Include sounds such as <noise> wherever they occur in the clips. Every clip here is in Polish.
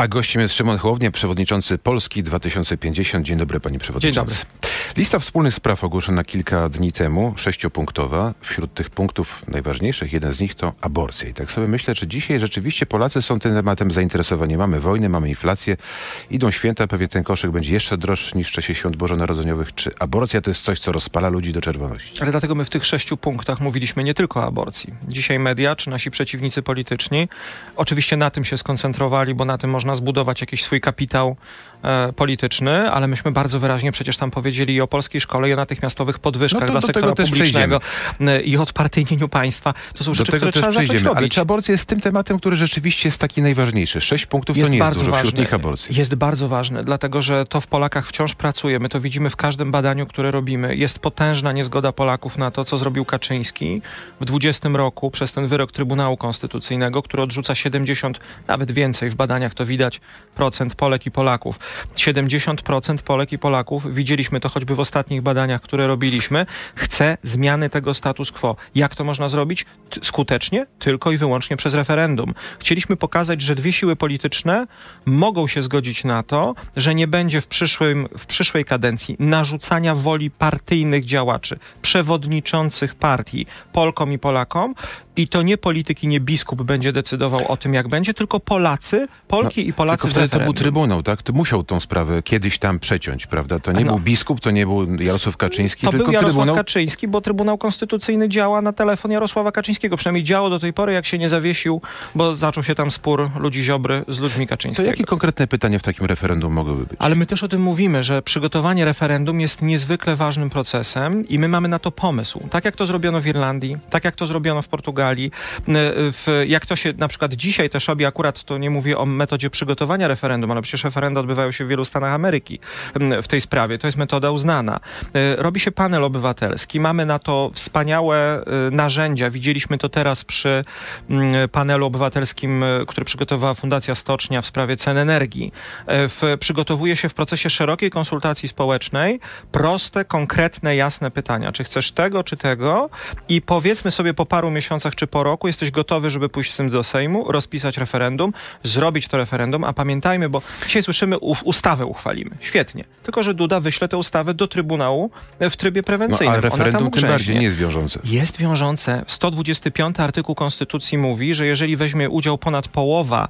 A gościem jest Szymon Hołownia, przewodniczący Polski 2050. Dzień dobry, panie przewodniczący. Dzień Lista wspólnych spraw ogłoszona kilka dni temu, sześciopunktowa. Wśród tych punktów najważniejszych, jeden z nich to aborcja. I tak sobie myślę, czy dzisiaj rzeczywiście Polacy są tym tematem zainteresowani. Mamy wojnę, mamy inflację, idą święta, pewnie ten koszyk będzie jeszcze droższy niż w czasie świąt bożonarodzeniowych. Czy aborcja to jest coś, co rozpala ludzi do czerwoności? Ale dlatego my w tych sześciu punktach mówiliśmy nie tylko o aborcji. Dzisiaj media, czy nasi przeciwnicy polityczni, oczywiście na tym się skoncentrowali, bo na tym można zbudować jakiś swój kapitał polityczny, ale myśmy bardzo wyraźnie przecież tam powiedzieli i o polskiej szkole, i o natychmiastowych podwyżkach No to dla sektora publicznego e, i o odpartyjnieniu państwa. To są Do rzeczy, tego które też trzeba zacząć przejdziemy. Ale czy aborcja jest tym tematem, który rzeczywiście jest taki najważniejszy? Sześć punktów to nie jest dużo, wśród nich aborcja. Jest bardzo ważne, dlatego że to w Polakach wciąż pracuje. My to widzimy w każdym badaniu, które robimy. Jest potężna niezgoda Polaków na to, co zrobił Kaczyński w 20 roku przez ten wyrok Trybunału Konstytucyjnego, który odrzuca 70, nawet więcej w badaniach to widać, procent Polek i Polaków. 70% Polek i Polaków, widzieliśmy to choćby w ostatnich badaniach, które robiliśmy, chce zmiany tego status quo. Jak to można zrobić? T- skutecznie? Tylko i wyłącznie przez referendum. Chcieliśmy pokazać, że dwie siły polityczne mogą się zgodzić na to, że nie będzie w, przyszłym, w przyszłej kadencji narzucania woli partyjnych działaczy, przewodniczących partii Polkom i Polakom i to nie polityk i nie biskup będzie decydował o tym, jak będzie, tylko Polacy, Polki i Polacy No, Tylko wtedy to był. Trybunał, tak? To musiał tą sprawę kiedyś tam przeciąć, prawda? To nie no. był biskup, to nie był Jarosław Kaczyński, To tylko był Jarosław Trybunał. Kaczyński, bo Trybunał Konstytucyjny działa na telefon Jarosława Kaczyńskiego. Przynajmniej działo do tej pory, jak się nie zawiesił, bo zaczął się tam spór ludzi Ziobry z ludźmi To Kaczyńskiego. jakie konkretne pytania w takim referendum mogłyby być? Ale my też o tym mówimy, że przygotowanie referendum jest niezwykle ważnym procesem i my mamy na to pomysł. Tak jak to zrobiono w Irlandii, tak jak to zrobiono w Portugalii, n- w, jak to się na przykład dzisiaj też robi, akurat to nie mówię o metodzie przygotowania referendum, ale przecież referenda odbywają się w wielu stanach Ameryki w tej sprawie. To jest metoda uznana. E, Robi się panel obywatelski. Mamy na to wspaniałe e, narzędzia. Widzieliśmy to teraz przy panelu obywatelskim, e, który przygotowała Fundacja Stocznia w sprawie cen energii. E, W, przygotowuje się w procesie szerokiej konsultacji społecznej proste, konkretne, jasne pytania. Czy chcesz tego, czy tego? I powiedzmy sobie po paru miesiącach, czy po roku jesteś gotowy, żeby pójść z tym do Sejmu, rozpisać referendum, zrobić to referendum, a pamiętajmy, bo dzisiaj słyszymy, ustawę uchwalimy. Świetnie. Tylko, że Duda wyśle tę ustawę do Trybunału e, w trybie No, prewencyjnym. Ona tam referendum tym bardziej nie jest wiążące. Jest wiążące. 125 artykuł Konstytucji mówi, że jeżeli weźmie udział ponad połowa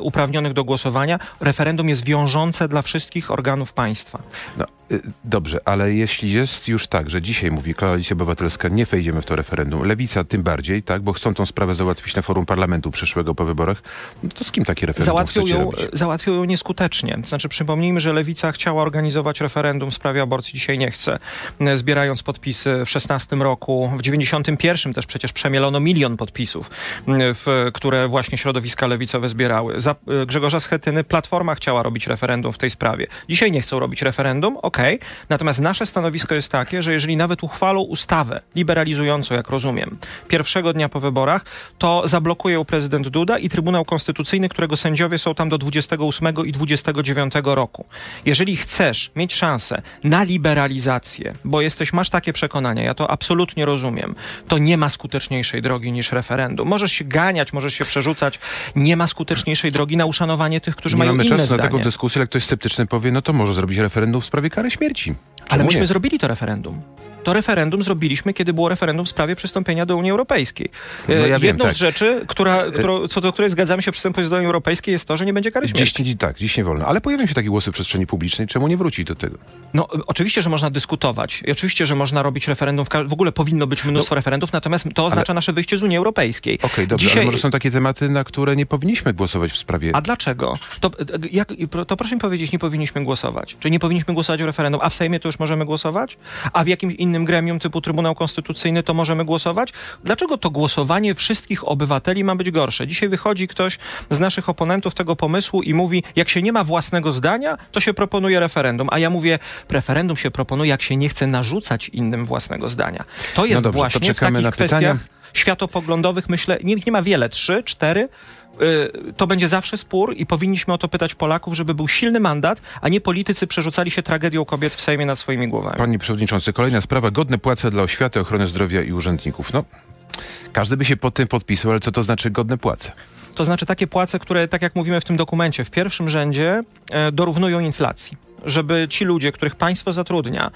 uprawnionych do głosowania, referendum jest wiążące dla wszystkich organów państwa. No, y, dobrze, ale jeśli jest już tak, że dzisiaj mówi Koalicja Obywatelska, nie wejdziemy w to referendum, Lewica tym bardziej, tak, bo chcą tą sprawę załatwić na forum parlamentu przyszłego po wyborach, no to z kim takie referendum Załatwią ją, robić? załatwią ją nieskutecznie. Znaczy, przypomnijmy, że Lewica chciała organizować referendum w sprawie aborcji, dzisiaj nie chce. E, Zbierając podpisy w 16 roku, w 91 też przecież przemielono milion podpisów, w, które właśnie środowiska lewicowe zbierały. Za e, Grzegorza Schetyny Platforma chciała robić referendum w tej sprawie. Dzisiaj nie chcą robić referendum, okej. Natomiast nasze stanowisko jest takie, że jeżeli nawet uchwalą ustawę liberalizującą, jak rozumiem, pierwszego dnia po wyborach, to zablokuje ją prezydent Duda i Trybunał Konstytucyjny, którego sędziowie są tam do 28 i 29 roku. Jeżeli chcesz mieć szansę na liberalizację, bo jesteś, masz takie przekonania, ja to absolutnie rozumiem, to nie ma skuteczniejszej drogi niż referendum. Możesz się ganiać, możesz się przerzucać, nie ma skuteczniejszej drogi na uszanowanie tych, którzy Nie mają mamy inne czasu na zdanie. taką dyskusję, ale ktoś sceptyczny powie, no to może zrobić referendum w sprawie kary śmierci. Ale Czemu myśmy nie? zrobili to referendum. To referendum zrobiliśmy, kiedy było referendum w sprawie przystąpienia do Unii Europejskiej. No ja E, wiem, Jedną tak. z rzeczy, która, którą, co do której zgadzamy się przystępując do Unii Europejskiej jest to, że nie będzie kary śmierci. Dziś, tak, dziś nie wolno. Ale pojawią się takie głosy w przestrzeni publicznej. Czemu nie wrócić do tego? No, oczywiście, że można dyskutować. I oczywiście, że można robić referendum. W, w ogóle powinno być mnóstwo referendów, natomiast to oznacza nasze wyjście z Unii Europejskiej. Okej, dobrze, Dzisiaj... ale może są takie tematy, na które nie powinniśmy głosować w sprawie... A dlaczego? To, y, jak, to proszę mi powiedzieć, nie powinniśmy głosować. Czy nie powinniśmy głosować w referendum, a w Sejmie to już możemy głosować? A w jakimś innym gremium typu Trybunał Konstytucyjny to możemy głosować? Dlaczego to głosowanie wszystkich obywateli ma być gorsze? Dzisiaj wychodzi ktoś z naszych oponentów tego pomysłu i mówi, jak się nie ma własnego zdania, to się proponuje referendum. A ja mówię, referendum się proponuje, jak się nie chce narzucać innym własnego zdania. To jest dobrze, to właśnie w czekamy takich kwestiach pytania. światopoglądowych, myślę, nie, nie ma wiele, trzy, cztery, to będzie zawsze spór i powinniśmy o to pytać Polaków, żeby był silny mandat, a nie politycy przerzucali się tragedią kobiet w Sejmie nad swoimi głowami. Panie Przewodniczący, kolejna sprawa. Godne płace dla oświaty, ochrony zdrowia i urzędników. No, Każdy by się pod tym podpisał, ale co to znaczy godne płace? To znaczy takie płace, które, tak jak mówimy w tym dokumencie, w pierwszym rzędzie e, dorównują inflacji żeby ci ludzie, których państwo zatrudnia, e,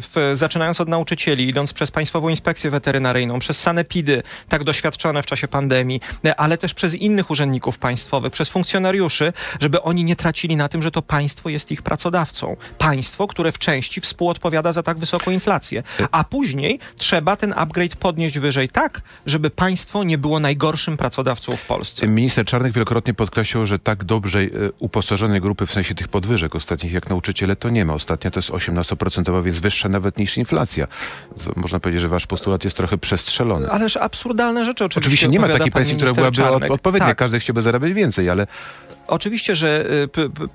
w, zaczynając od nauczycieli, idąc przez Państwową Inspekcję Weterynaryjną, przez sanepidy, tak doświadczone w czasie pandemii, e, ale też przez innych urzędników państwowych, przez funkcjonariuszy, żeby oni nie tracili na tym, że to państwo jest ich pracodawcą. Państwo, które w części współodpowiada za tak wysoką inflację. A później trzeba ten upgrade podnieść wyżej tak, żeby państwo nie było najgorszym pracodawcą w Polsce. Minister Czarnek wielokrotnie podkreślał, że tak dobrze e, uposażone grupy w sensie tych podwyżek ostatnich jak nauczyciele to nie ma. Ostatnia to jest 18%, więc wyższa nawet niż inflacja. Można powiedzieć, że wasz postulat jest trochę przestrzelony. Ależ absurdalne rzeczy oczywiście. Oczywiście nie ma takiej pensji, która byłaby Czarnek. odpowiednia. Tak. Każdy chciałby zarabiać więcej, ale Oczywiście, że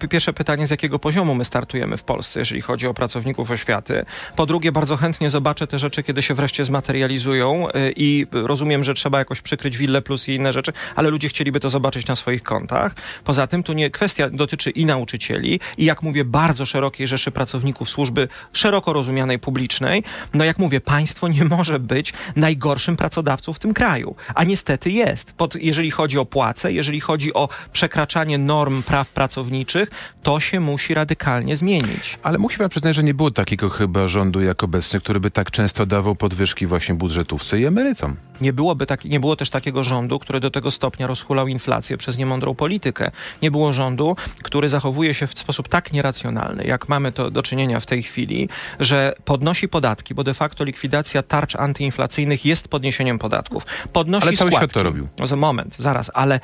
y, pierwsze pytanie, z jakiego poziomu my startujemy w Polsce, jeżeli chodzi o pracowników oświaty. Po drugie, bardzo chętnie zobaczę te rzeczy, kiedy się wreszcie zmaterializują y, i rozumiem, że trzeba jakoś przykryć Wille Plus i inne rzeczy, ale ludzie chcieliby to zobaczyć na swoich kontach. Poza tym, tu nie kwestia dotyczy i nauczycieli, i jak mówię, bardzo szerokiej rzeszy pracowników służby szeroko rozumianej publicznej. No jak mówię, państwo nie może być najgorszym pracodawcą w tym kraju, a niestety jest. Pod, jeżeli chodzi o płace, jeżeli chodzi o przekraczanie norm praw pracowniczych, to się musi radykalnie zmienić. Ale musi pan przyznać, że nie było takiego chyba rządu jak obecny, który by tak często dawał podwyżki właśnie budżetówce i emerytom. Nie, byłoby tak, nie było też takiego rządu, który do tego stopnia rozhulał inflację przez niemądrą politykę. Nie było rządu, który zachowuje się w sposób tak nieracjonalny, jak mamy to do czynienia w tej chwili, że podnosi podatki, bo de facto likwidacja tarcz antyinflacyjnych jest podniesieniem podatków. Podnosi ale cały składki. świat to robił. No, za moment, zaraz, ale y,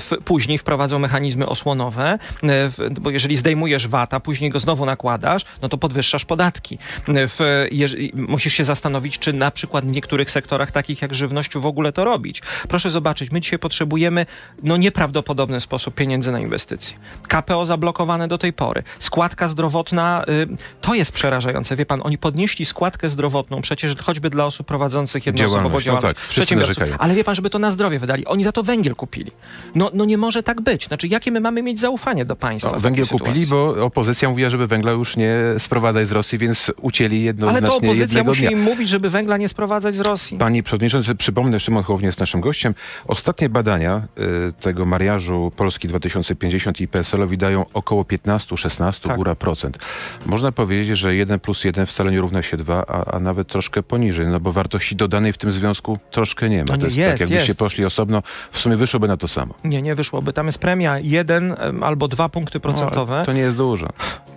w, później wprowadzą mechanizmy osłonowe, y, w, bo jeżeli zdejmujesz VAT, a później go znowu nakładasz, no to podwyższasz podatki. Y, w, jeżeli, musisz się zastanowić, czy na przykład w niektórych sektorach, takich jak żywność, w ogóle to robić. Proszę zobaczyć, my dzisiaj potrzebujemy no nieprawdopodobny sposób pieniędzy na inwestycje. KPO zablokowane do tej pory. Składka zdrowotna, y, to jest przerażające. Wie pan, oni podnieśli składkę zdrowotną przecież choćby dla osób prowadzących jednoosobową Działalność, no działalność. tak, przedsiębiorców. narzekają. Ale wie pan, żeby to na zdrowie wydali. Oni za to węgiel kupili. No, no nie może tak być. Znaczy, jakie my mamy mieć zaufanie do państwa? No, węgiel kupili, bo opozycja mówiła, żeby węgla już nie sprowadzać z Rosji, więc ucięli Ale jednoznacznie to opozycja musi dnia. im mówić, żeby węgla nie sprowadzać z Rosji. Panie Przewodniczący, przypomnę, Szymon Hołownia jest naszym gościem. Ostatnie badania y, tego mariażu Polski 2050 i PSL-owi dają około 15-16 Tak. góra procent. Można powiedzieć, że 1 plus 1 wcale nie równa się 2, a, a nawet troszkę poniżej, no bo wartości dodanej w tym związku troszkę nie ma. No nie, to jest, jest, tak, jakbyście jest. poszli osobno, w sumie wyszłoby na to samo. Nie, nie wyszłoby. Tam jest premia jeden albo dwa punkty procentowe. No, to nie jest dużo.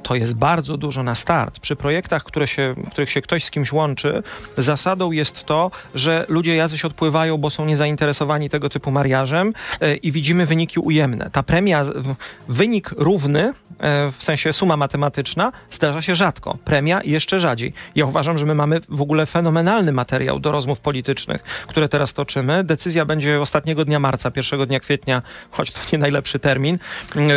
to jest bardzo dużo na start. Przy projektach, które się, w których się ktoś z kimś łączy, zasadą jest to, że ludzie jacyś odpływają, bo są niezainteresowani tego typu mariażem e, i widzimy wyniki ujemne. Ta premia, wynik równy, e, w sensie suma matematyczna, zdarza się rzadko. Premia jeszcze rzadziej. Ja uważam, że my mamy w ogóle fenomenalny materiał do rozmów politycznych, które teraz toczymy. Decyzja będzie ostatniego dnia marca, pierwszego dnia kwietnia, choć to nie najlepszy termin,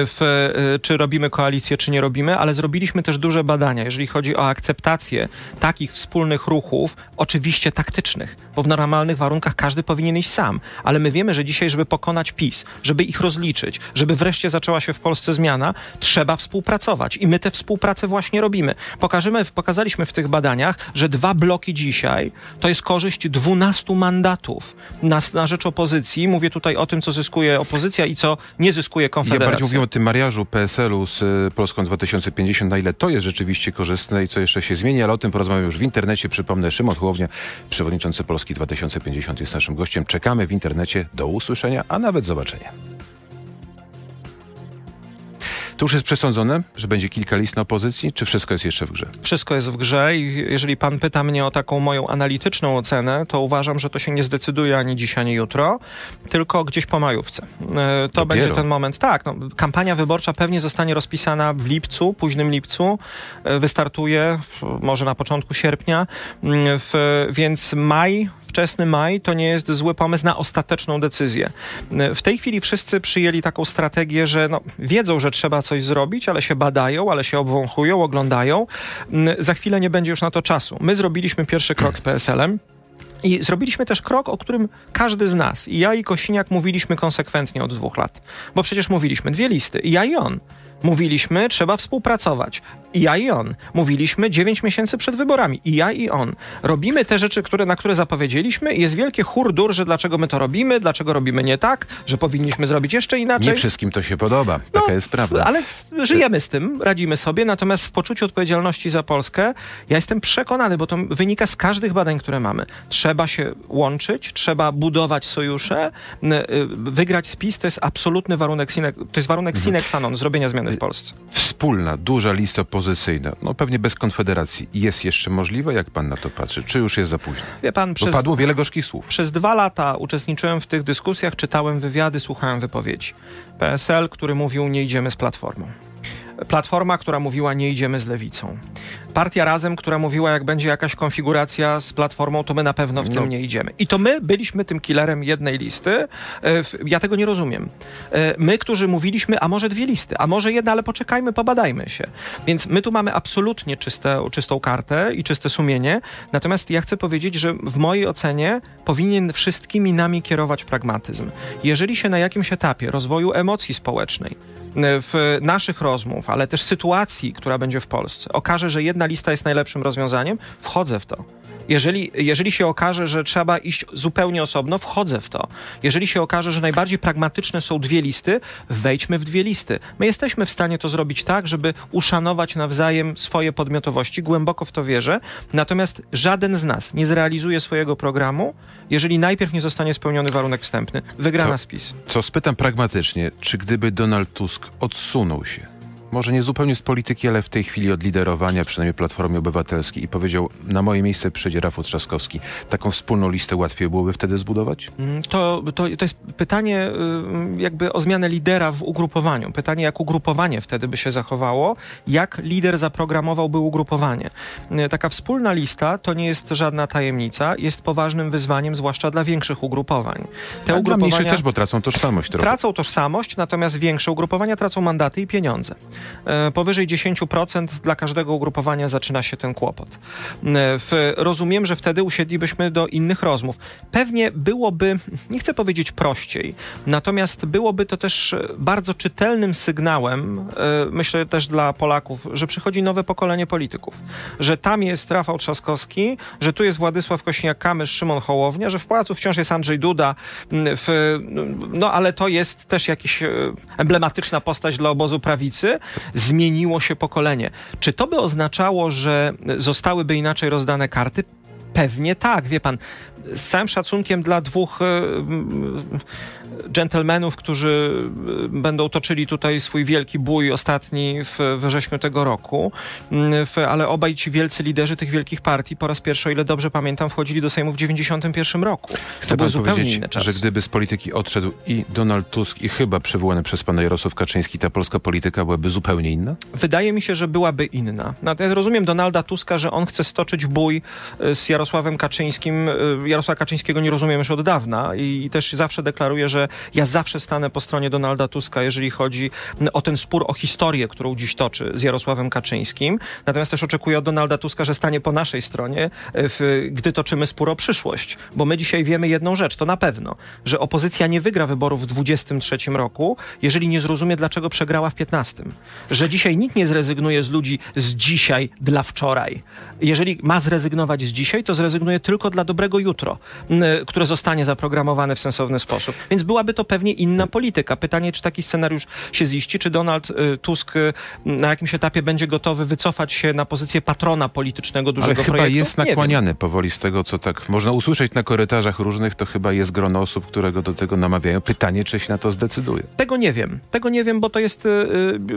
w, e, czy robimy koalicję, czy nie robimy, ale zrobiliśmy też duże badania, jeżeli chodzi o akceptację takich wspólnych ruchów, oczywiście taktycznych, bo w normalnych warunkach każdy powinien iść sam, ale my wiemy, że dzisiaj, żeby pokonać PiS, żeby ich rozliczyć, żeby wreszcie zaczęła się w Polsce zmiana, trzeba współpracować i my tę współpracę właśnie robimy. Pokażemy, pokazaliśmy w tych badaniach, że dwa bloki dzisiaj to jest korzyść 12 mandatów na, na rzecz opozycji. Mówię tutaj o tym, co zyskuje opozycja i co nie zyskuje Ja Konfederacja. bardziej mówię o tym mariażu PSL-u z y, Polską 2050, na ile to jest rzeczywiście korzystne i co jeszcze się zmieni, ale o tym porozmawiam już w internecie. Przypomnę, Szymon Hołownia, przewodniczący Polski 2050 jest naszym gościem. Czekamy w internecie. Do usłyszenia, a nawet zobaczenia. To już jest przesądzone, że będzie kilka list na opozycji, czy wszystko jest jeszcze w grze? Wszystko jest w grze i jeżeli pan pyta mnie o taką moją analityczną ocenę, to uważam, że to się nie zdecyduje ani dziś, ani jutro, tylko gdzieś po majówce. E, To Dopiero. będzie ten moment. Tak, no, kampania wyborcza pewnie zostanie rozpisana w lipcu, późnym lipcu. E, Wystartuje może na początku sierpnia, Mm, w, więc maj, wczesny maj to nie jest zły pomysł na ostateczną decyzję. E, W tej chwili wszyscy przyjęli taką strategię, że no, wiedzą, że trzeba coś zrobić, ale się badają, ale się obwąchują, oglądają. Mm, Za chwilę nie będzie już na to czasu. My zrobiliśmy pierwszy krok z PSL-em. I zrobiliśmy też krok, o którym każdy z nas, i ja i Kosiniak mówiliśmy konsekwentnie od dwóch lat. Bo przecież mówiliśmy dwie listy, i ja i on. Mówiliśmy, trzeba współpracować. I ja i on. Mówiliśmy 9 miesięcy przed wyborami. I ja i on. Robimy te rzeczy, które, na które zapowiedzieliśmy i jest wielkie hurdur, że dlaczego my to robimy, dlaczego robimy nie tak, że powinniśmy zrobić jeszcze inaczej. Nie wszystkim to się podoba. Taka No, jest prawda. Ale żyjemy z tym, radzimy sobie, natomiast w poczuciu odpowiedzialności za Polskę ja jestem przekonany, bo to wynika z każdych badań, które mamy. Trzeba się łączyć, trzeba budować sojusze, y, wygrać spis to jest absolutny warunek, sine, to jest warunek Mhm. sine qua non zrobienia zmiany w Polsce. Wspólna, duża lista opozycyjna, no pewnie bez konfederacji, jest jeszcze możliwa? Jak pan na to patrzy? Czy już jest za późno? Wie pan, Bo przez, padło wiele gorzkich słów. Przez dwa lata uczestniczyłem w tych dyskusjach, czytałem wywiady, słuchałem wypowiedzi. PSL, który mówił, nie idziemy z Platformą. Platforma, która mówiła, nie idziemy z Lewicą. Partia Razem, która mówiła, jak będzie jakaś konfiguracja z Platformą, to my na pewno w No. tym nie idziemy. I to my byliśmy tym killerem jednej listy. E, Ja tego nie rozumiem. E, My, którzy mówiliśmy, a może dwie listy, a może jedna, ale poczekajmy, pobadajmy się. Więc my tu mamy absolutnie czyste, czystą kartę i czyste sumienie. Natomiast ja chcę powiedzieć, że w mojej ocenie powinien wszystkimi nami kierować pragmatyzm. Jeżeli się na jakimś etapie rozwoju emocji społecznej, w naszych rozmów, ale też sytuacji, która będzie w Polsce, okaże, że jedna lista jest najlepszym rozwiązaniem, wchodzę w to. Jeżeli, jeżeli się okaże, że trzeba iść zupełnie osobno, wchodzę w to. Jeżeli się okaże, że najbardziej pragmatyczne są dwie listy, wejdźmy w dwie listy. My jesteśmy w stanie to zrobić tak, żeby uszanować nawzajem swoje podmiotowości. Głęboko w to wierzę. Natomiast żaden z nas nie zrealizuje swojego programu, jeżeli najpierw nie zostanie spełniony warunek wstępny. Wygrana To- spis. Co spytam pragmatycznie, czy gdyby Donald Tusk odsunął się, może nie zupełnie z polityki, ale w tej chwili od liderowania, przynajmniej Platformy Obywatelskiej i powiedział, na moje miejsce przyjdzie Rafał Trzaskowski, taką wspólną listę łatwiej byłoby wtedy zbudować? Mm, To, to, to jest pytanie y, jakby o zmianę lidera w ugrupowaniu. Pytanie, jak ugrupowanie wtedy by się zachowało, jak lider zaprogramowałby ugrupowanie. Y, Taka wspólna lista to nie jest żadna tajemnica, jest poważnym wyzwaniem, zwłaszcza dla większych ugrupowań. Te A ugrupowania też, bo tracą tożsamość trochę. tracą tożsamość, natomiast większe ugrupowania tracą mandaty i pieniądze. E, Powyżej 10% dla każdego ugrupowania zaczyna się ten kłopot. E, W, rozumiem, że wtedy usiedlibyśmy do innych rozmów. Pewnie byłoby, nie chcę powiedzieć prościej, natomiast byłoby to też bardzo czytelnym sygnałem, e, myślę też dla Polaków, że przychodzi nowe pokolenie polityków. Że tam jest Rafał Trzaskowski, że tu jest Władysław Kośniak-Kamysz, Szymon Hołownia, że w pałacu wciąż jest Andrzej Duda, w, no ale to jest też jakaś e, emblematyczna postać dla obozu prawicy. Zmieniło się pokolenie. Czy to by oznaczało, że zostałyby inaczej rozdane karty? Pewnie tak, wie pan. Z całym szacunkiem dla dwóch e, dżentelmenów, którzy e, będą toczyli tutaj swój wielki bój ostatni w wrześniu tego roku, m, w, ale obaj ci wielcy liderzy tych wielkich partii po raz pierwszy, o ile dobrze pamiętam, wchodzili do Sejmu w 91 roku. Były pan powiedzieć, że gdyby z polityki odszedł i Donald Tusk i chyba przywołany przez pana Jarosław Kaczyński, ta polska polityka byłaby zupełnie inna? Wydaje mi się, że byłaby inna. Ja rozumiem Donalda Tuska, że on chce stoczyć bój y, z Jarosławem Kaczyńskim. Jarosława Kaczyńskiego nie rozumiem już od dawna i, i też zawsze deklaruję, że ja zawsze stanę po stronie Donalda Tuska, jeżeli chodzi m, o ten spór o historię, którą dziś toczy z Jarosławem Kaczyńskim. Natomiast też oczekuję od Donalda Tuska, że stanie po naszej stronie, y, w, gdy toczymy spór o przyszłość. Bo my dzisiaj wiemy jedną rzecz, to na pewno, że opozycja nie wygra wyborów w 2023 roku, jeżeli nie zrozumie, dlaczego przegrała w 15. Że dzisiaj nikt nie zrezygnuje z ludzi z dzisiaj dla wczoraj. Jeżeli ma zrezygnować z dzisiaj, to zrezygnuje tylko dla dobrego jutro, które zostanie zaprogramowane w sensowny sposób. Więc byłaby to pewnie inna polityka. Pytanie, czy taki scenariusz się ziści, czy Donald y, Tusk y, na jakimś etapie będzie gotowy wycofać się na pozycję patrona politycznego dużego Ale chyba projektu? jest wiem. nakłaniany powoli z tego, co tak można usłyszeć na korytarzach różnych, to chyba jest grono osób, które go do tego namawiają. Pytanie, czy się na to zdecyduje. Tego nie wiem. Tego nie wiem, bo to jest y,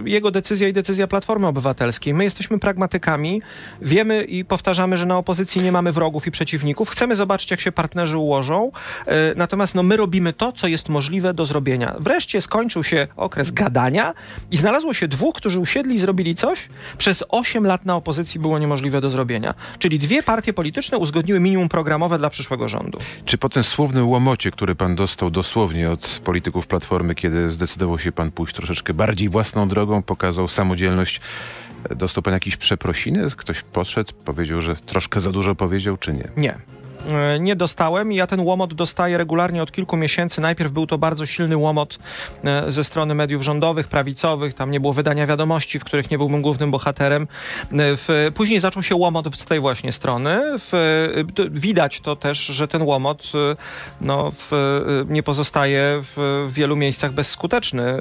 jego decyzja i decyzja Platformy Obywatelskiej. My jesteśmy pragmatykami, wiemy i powtarzamy, że na opozycji nie mamy wrogów i przeciwników. Chcemy zobaczyć, jak się partnerzy ułożą. Y, natomiast no, my robimy to, co jest możliwe do zrobienia. Wreszcie skończył się okres gadania i znalazło się dwóch, którzy usiedli i zrobili coś. Przez 8 lat na opozycji było niemożliwe do zrobienia. Czyli dwie partie polityczne uzgodniły minimum programowe dla przyszłego rządu. Czy po tym słownym łomocie, który pan dostał dosłownie od polityków Platformy, kiedy zdecydował się pan pójść troszeczkę bardziej własną drogą, pokazał samodzielność, e, dostał pan jakieś przeprosiny? Ktoś podszedł, powiedział, że troszkę za dużo powiedział, czy nie? Nie. E, nie dostałem i ja ten łomot dostaję regularnie od kilku miesięcy. Najpierw był to bardzo silny łomot e, ze strony mediów rządowych, prawicowych. Tam nie było wydania wiadomości, w których nie byłbym głównym bohaterem. W, później zaczął się łomot z tej właśnie strony. Widać to też, że ten łomot no, nie pozostaje w wielu miejscach bezskuteczny.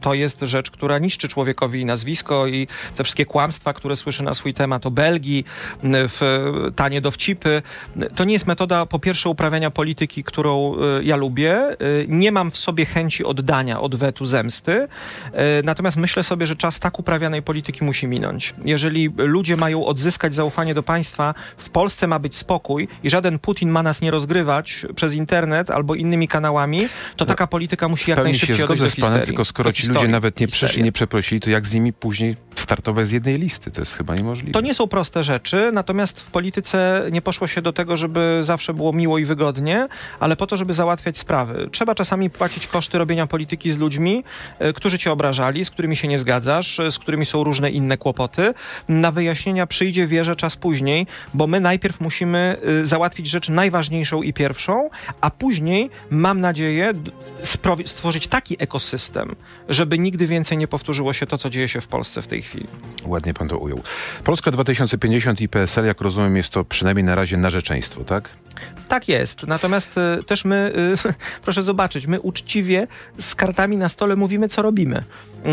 To jest rzecz, która niszczy człowiekowi nazwisko i te wszystkie kłamstwa, które słyszy na swój temat o Belgii, w tanie dowcipy. To nie jest metoda, po pierwsze, uprawiania polityki, którą y, ja lubię. Y, nie mam w sobie chęci oddania, odwetu, zemsty. Y, natomiast myślę sobie, że czas tak uprawianej polityki musi minąć. Jeżeli ludzie mają odzyskać zaufanie do państwa, w Polsce ma być spokój i żaden Putin ma nas nie rozgrywać przez internet albo innymi kanałami, to taka polityka musi jak najszybciej się odejść do z panem, histerii. tylko skoro ci ludzie nawet nie przyszli, nie przeprosili, to jak z nimi później startować z jednej listy? To jest chyba niemożliwe. To nie są proste rzeczy, natomiast w polityce nie poszło się do tego, żeby zawsze było miło i wygodnie, ale po to, żeby załatwiać sprawy. Trzeba czasami płacić koszty robienia polityki z ludźmi, y, którzy cię obrażali, z którymi się nie zgadzasz, z którymi są różne inne kłopoty. Na wyjaśnienia przyjdzie, wierzę, czas później, bo my najpierw musimy y, załatwić rzecz najważniejszą i pierwszą, a później, mam nadzieję, stworzyć taki ekosystem, żeby nigdy więcej nie powtórzyło się to, co dzieje się w Polsce w tej chwili. Ładnie pan to ujął. Polska 2050 i PSL, jak rozumiem, jest to przynajmniej na razie narzeczeństwo, tak? Tak jest. Natomiast y, też my, y, <laughs> proszę zobaczyć, my uczciwie z kartami na stole mówimy, co robimy.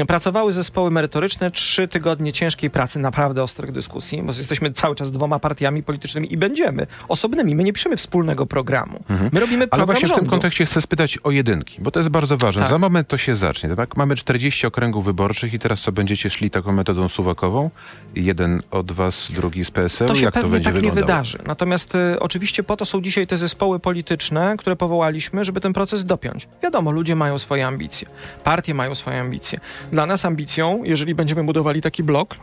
Pracowały zespoły merytoryczne, trzy tygodnie ciężkiej pracy, naprawdę ostrych dyskusji, bo jesteśmy cały czas dwoma partiami politycznymi i będziemy osobnymi. My nie piszemy wspólnego programu. Mhm. My robimy program Ale właśnie rządu. w tym kontekście chcę spytać o jedynki, bo to jest bardzo ważne. Tak. Za moment to się zacznie. Tak? Mamy 40 okręgów wyborczych i teraz co, będziecie szli taką metodą suwakową? Jeden od was, drugi z PSL? To się Jak pewnie to będzie tak wyglądało? nie wydarzy. Natomiast y, oczywiście po to są dzisiaj te zespoły polityczne, które powołaliśmy, żeby ten proces dopiąć. Wiadomo, ludzie mają swoje ambicje. Partie mają swoje ambicje. Dla nas ambicją, jeżeli będziemy budowali taki blok,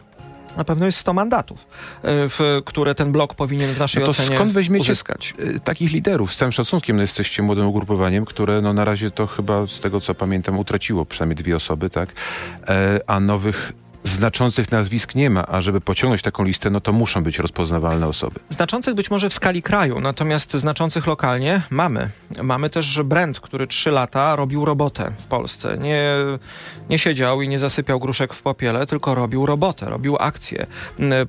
na pewno jest 100 mandatów, y, w, które ten blok powinien w naszej no to ocenie skąd weźmiecie uzyskać. y, takich liderów? Z całym szacunkiem, no jesteście młodym ugrupowaniem, które no na razie to chyba z tego co pamiętam utraciło przynajmniej dwie osoby, tak? E, a nowych znaczących nazwisk nie ma, a żeby pociągnąć taką listę, no to muszą być rozpoznawalne osoby. Znaczących być może w skali kraju, natomiast znaczących lokalnie mamy. Mamy też brand, który trzy lata robił robotę w Polsce. Nie, nie siedział i nie zasypiał gruszek w popiele, tylko robił robotę, robił akcje,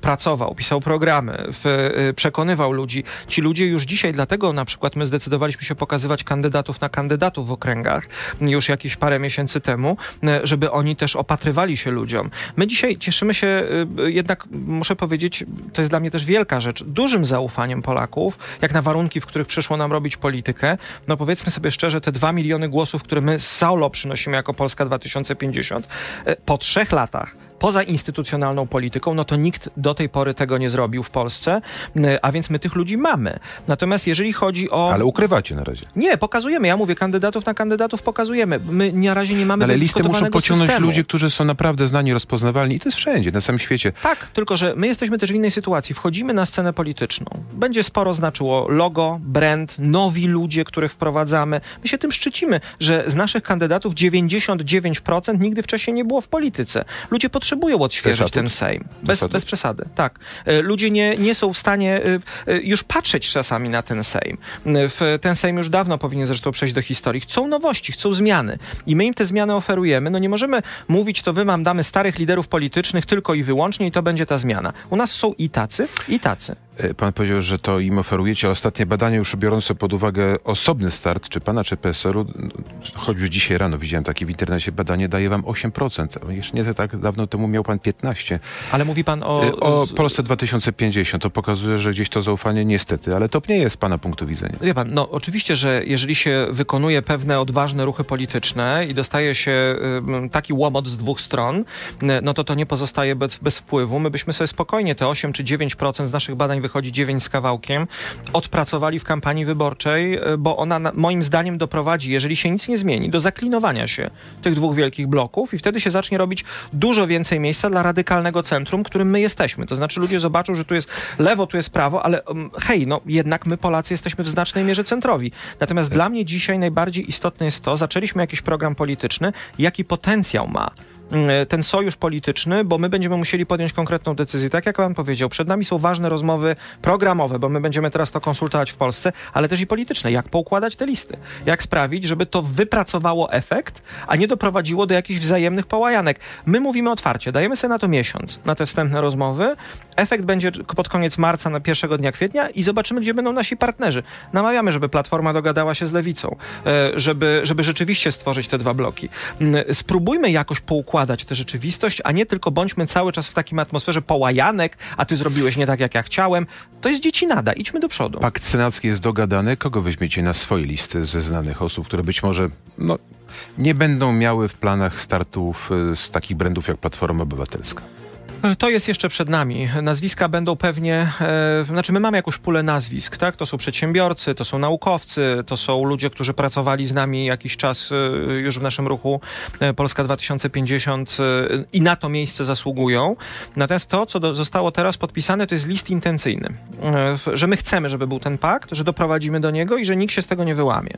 pracował, pisał programy, w, y, przekonywał ludzi. Ci ludzie już dzisiaj, dlatego na przykład my zdecydowaliśmy się pokazywać kandydatów na kandydatów w okręgach już jakieś parę miesięcy temu, żeby oni też opatrywali się ludziom. My dzisiaj cieszymy się, y, jednak muszę powiedzieć, to jest dla mnie też wielka rzecz, dużym zaufaniem Polaków, jak na warunki, w których przyszło nam robić politykę. No powiedzmy sobie szczerze, te dwa miliony głosów, które my z Saulo przynosimy jako Polska 2050, y, po trzech latach poza instytucjonalną polityką, no to nikt do tej pory tego nie zrobił w Polsce, y, a więc my tych ludzi mamy. Natomiast jeżeli chodzi o... Ale ukrywacie na razie. Nie, pokazujemy. Ja mówię, kandydatów na kandydatów pokazujemy. My na razie nie mamy Ale listę muszą pociągnąć systemu. ludzie, którzy są naprawdę znani, rozpoznawalni i to jest wszędzie, na całym świecie. Tak, tylko że my jesteśmy też w innej sytuacji. Wchodzimy na scenę polityczną. Będzie sporo znaczyło logo, brand, nowi ludzie, których wprowadzamy. My się tym szczycimy, że z naszych kandydatów 99% nigdy wcześniej nie było w polityce. Ludzie potrzebują odświeżyć ten Sejm. Bez, bez przesady, tak. E, ludzie nie, nie są w stanie e, e, już patrzeć czasami na ten Sejm. Ten Sejm już dawno powinien zresztą przejść do historii. Chcą nowości, chcą zmiany. I my im te zmiany oferujemy. No nie możemy mówić, to wy mam damy starych liderów politycznych tylko i wyłącznie i to będzie ta zmiana. U nas są i tacy, i tacy. Pan powiedział, że to im oferujecie, ale ostatnie badania już biorące pod uwagę osobny start, czy pana, czy PSL-u, choćby dzisiaj rano widziałem takie w internecie badanie, daje wam 8%. Jeszcze nie tak dawno temu miał pan 15%. Ale mówi pan o... O Polsce 2050. To pokazuje, że gdzieś to zaufanie niestety, ale to nie jest pana punktu widzenia. Wie pan, no oczywiście, że jeżeli się wykonuje pewne odważne ruchy polityczne i dostaje się taki łomot z dwóch stron, no to to nie pozostaje bez, bez wpływu. My byśmy sobie spokojnie te 8 czy 9% z naszych badań wychodzi 9 z kawałkiem, odpracowali w kampanii wyborczej, y, bo ona na, moim zdaniem doprowadzi, jeżeli się nic nie zmieni, do zaklinowania się tych dwóch wielkich bloków i wtedy się zacznie robić dużo więcej miejsca dla radykalnego centrum, którym my jesteśmy. To znaczy ludzie zobaczą, że tu jest lewo, tu jest prawo, ale um, hej, no jednak my Polacy jesteśmy w znacznej mierze centrowi. Natomiast dla mnie dzisiaj najbardziej istotne jest to, zaczęliśmy jakiś program polityczny, jaki potencjał ma mm, ten sojusz polityczny, bo my będziemy musieli podjąć konkretną decyzję. Tak jak pan powiedział, przed nami są ważne rozmowy programowe, bo my będziemy teraz to konsultować w Polsce, ale też i polityczne. Jak poukładać te listy? Jak sprawić, żeby to wypracowało efekt, a nie doprowadziło do jakichś wzajemnych połajanek? My mówimy otwarcie, dajemy sobie na to miesiąc, na te wstępne rozmowy. Efekt będzie pod koniec marca, na pierwszego dnia kwietnia i zobaczymy, gdzie będą nasi partnerzy. Namawiamy, żeby Platforma dogadała się z Lewicą, e, żeby, żeby rzeczywiście stworzyć te dwa bloki. Mm, Spróbujmy jakoś poukładać tę rzeczywistość, a nie tylko bądźmy cały czas w takim atmosferze połajanek, a ty zrobiłeś nie tak, jak ja chciałem. To jest dzieci nada. Idźmy do przodu. Pakt senacki jest dogadany. Kogo weźmiecie na swoje listy ze znanych osób, które być może no, nie będą miały w planach startów y, z takich brandów jak Platforma Obywatelska? To jest jeszcze przed nami. Nazwiska będą pewnie, e, znaczy my mamy jakąś pulę nazwisk, tak? To są przedsiębiorcy, to są naukowcy, to są ludzie, którzy pracowali z nami jakiś czas e, już w naszym ruchu e, Polska 2050 e, i na to miejsce zasługują. Natomiast to, co do, zostało teraz podpisane, to jest list intencyjny, e, że my chcemy, żeby był ten pakt, że doprowadzimy do niego i że nikt się z tego nie wyłamie.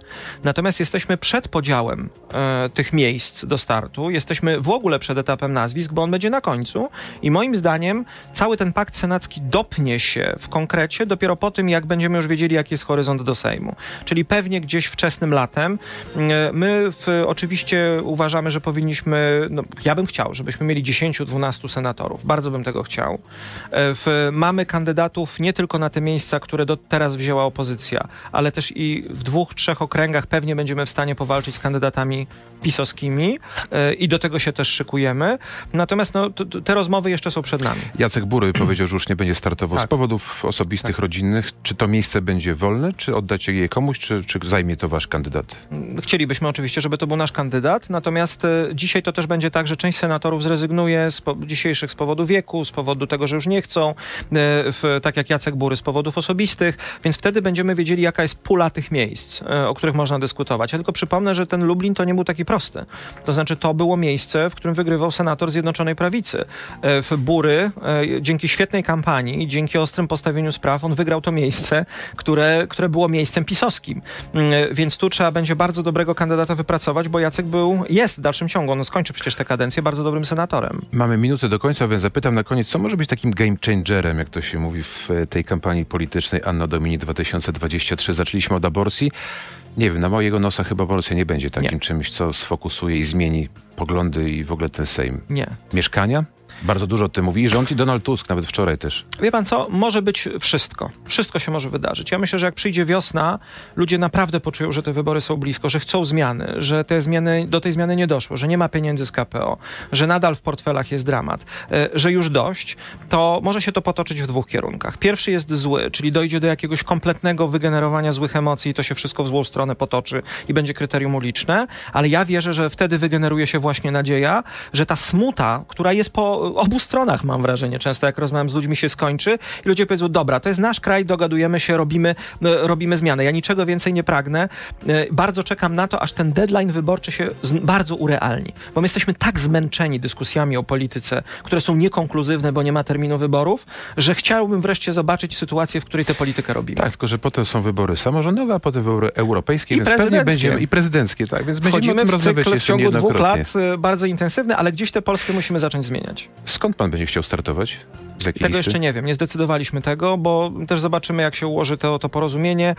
Natomiast jesteśmy przed podziałem e, tych miejsc do startu, jesteśmy w ogóle przed etapem nazwisk, bo on będzie na końcu i moim zdaniem cały ten pakt senacki dopnie się w konkrecie dopiero po tym, jak będziemy już wiedzieli, jaki jest horyzont do Sejmu. Czyli pewnie gdzieś wczesnym latem. E, My w, oczywiście uważamy, że powinniśmy, no, ja bym chciał, żebyśmy mieli 10-12 senatorów. Bardzo bym tego chciał. E, W, mamy kandydatów nie tylko na te miejsca, które do teraz wzięła opozycja, ale też i w dwóch, trzech okręgach pewnie będziemy w stanie powalczyć z kandydatami pisowskimi e, i do tego się też szykujemy. Natomiast no, te rozmowy jeszcze są przed nami. Jacek Bury <clears throat> powiedział, że już nie będzie startował z Tak. powodów osobistych, rodzinnych. Czy to miejsce będzie wolne, czy oddacie je komuś, czy, czy zajmie to wasz kandydat? Chcielibyśmy oczywiście, żeby to był nasz kandydat, natomiast e, dzisiaj to też będzie tak, że część senatorów zrezygnuje z po, dzisiejszych z powodu wieku, z powodu tego, że już nie chcą, e, w, tak jak Jacek Bury, z powodów osobistych, więc wtedy będziemy wiedzieli, jaka jest pula tych miejsc, e, o których można dyskutować. Ja tylko przypomnę, że ten Lublin to nie był taki prosty. To znaczy, to było miejsce, w którym wygrywał senator Zjednoczonej Prawicy. E, Bury, e, dzięki świetnej kampanii, dzięki ostrym postawieniu spraw, on wygrał to miejsce, które, które było miejscem pisowskim. Mm, Więc tu trzeba będzie bardzo dobrego kandydata wypracować, bo Jacek był, jest w dalszym ciągu, on skończy przecież tę kadencję bardzo dobrym senatorem. Mamy minutę do końca, więc zapytam na koniec, co może być takim game changerem, jak to się mówi w e, tej kampanii politycznej Anno Domini 2023. Zaczęliśmy od aborcji. Nie wiem, na mojego nosa chyba aborcja nie będzie takim Nie. czymś, co sfokusuje i zmieni poglądy i w ogóle ten Sejm. Nie. Mieszkania? Bardzo dużo o tym mówi i rząd i Donald Tusk, nawet wczoraj też. Wie pan co? Może być wszystko. Wszystko się może wydarzyć. Ja myślę, że jak przyjdzie wiosna, ludzie naprawdę poczują, że te wybory są blisko, że chcą zmiany, że te zmiany, do tej zmiany nie doszło, że nie ma pieniędzy z KPO, że nadal w portfelach jest dramat, e, że już dość, to może się to potoczyć w dwóch kierunkach. Pierwszy jest zły, czyli dojdzie do jakiegoś kompletnego wygenerowania złych emocji i to się wszystko w złą stronę potoczy i będzie kryterium uliczne, ale ja wierzę, że wtedy wygeneruje się właśnie nadzieja, że ta smuta, która jest po obu stronach, mam wrażenie, często jak rozmawiam z ludźmi, się skończy i ludzie powiedzą, dobra, to jest nasz kraj, dogadujemy się, robimy, e, robimy zmianę. Ja niczego więcej nie pragnę. E, Bardzo czekam na to, aż ten deadline wyborczy się bardzo urealni, bo my jesteśmy tak zmęczeni dyskusjami o polityce, które są niekonkluzywne, bo nie ma terminu wyborów, że chciałbym wreszcie zobaczyć sytuację, w której tę politykę robimy. Tak, tylko że potem są wybory samorządowe, a potem wybory europejskie, I więc pewnie będziemy i prezydenckie, tak, więc będziemy Wchodzimy w cykl w ciągu dwóch lat e, bardzo intensywny, ale gdzieś tę Polskę musimy zacząć zmieniać. Skąd pan będzie chciał startować? Tego listy? jeszcze nie wiem, nie zdecydowaliśmy tego, bo też zobaczymy, jak się ułoży to, to porozumienie.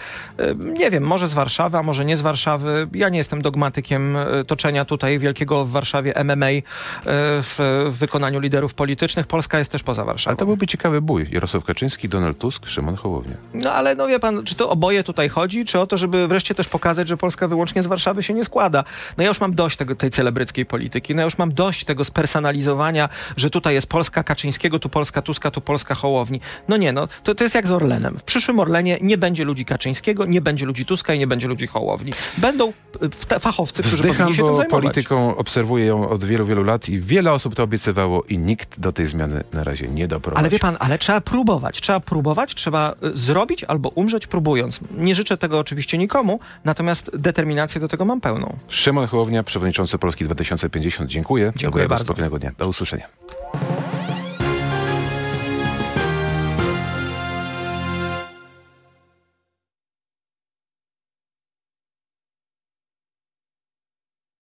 Nie wiem, może z Warszawy, a może nie z Warszawy. Ja nie jestem dogmatykiem e, toczenia tutaj wielkiego w Warszawie MMA e, w, wykonaniu liderów politycznych. Polska jest też poza Warszawą. Ale to byłby ciekawy bój. Jarosław Kaczyński, Donald Tusk, Szymon Hołownia. No ale no wie pan, czy to oboje tutaj chodzi, czy o to, żeby wreszcie też pokazać, że Polska wyłącznie z Warszawy się nie składa. No ja już mam dość tego, tej celebryckiej polityki, no ja już mam dość tego spersonalizowania, że tutaj jest Polska Kaczyńskiego, tu Polska Tuska, tu Polska Hołowni. No nie, no to, to jest jak z Orlenem. W przyszłym Orlenie nie będzie ludzi Kaczyńskiego, nie będzie ludzi Tuska i nie będzie ludzi Hołowni. Będą te fachowcy, którzy Wzdycham, powinni się tym zajmować. polityką obserwuję ją od wielu, wielu lat i wiele osób to obiecywało i nikt do tej zmiany na razie nie doprowadził. Ale wie pan, ale trzeba próbować. Trzeba próbować, trzeba y, zrobić albo umrzeć próbując. Nie życzę tego oczywiście nikomu, natomiast determinację do tego mam pełną. Szymon Hołownia, przewodniczący Polski 2050. Dziękuję. Dziękuję Dobrego, bardzo. Spokojnego dnia. Do usłyszenia.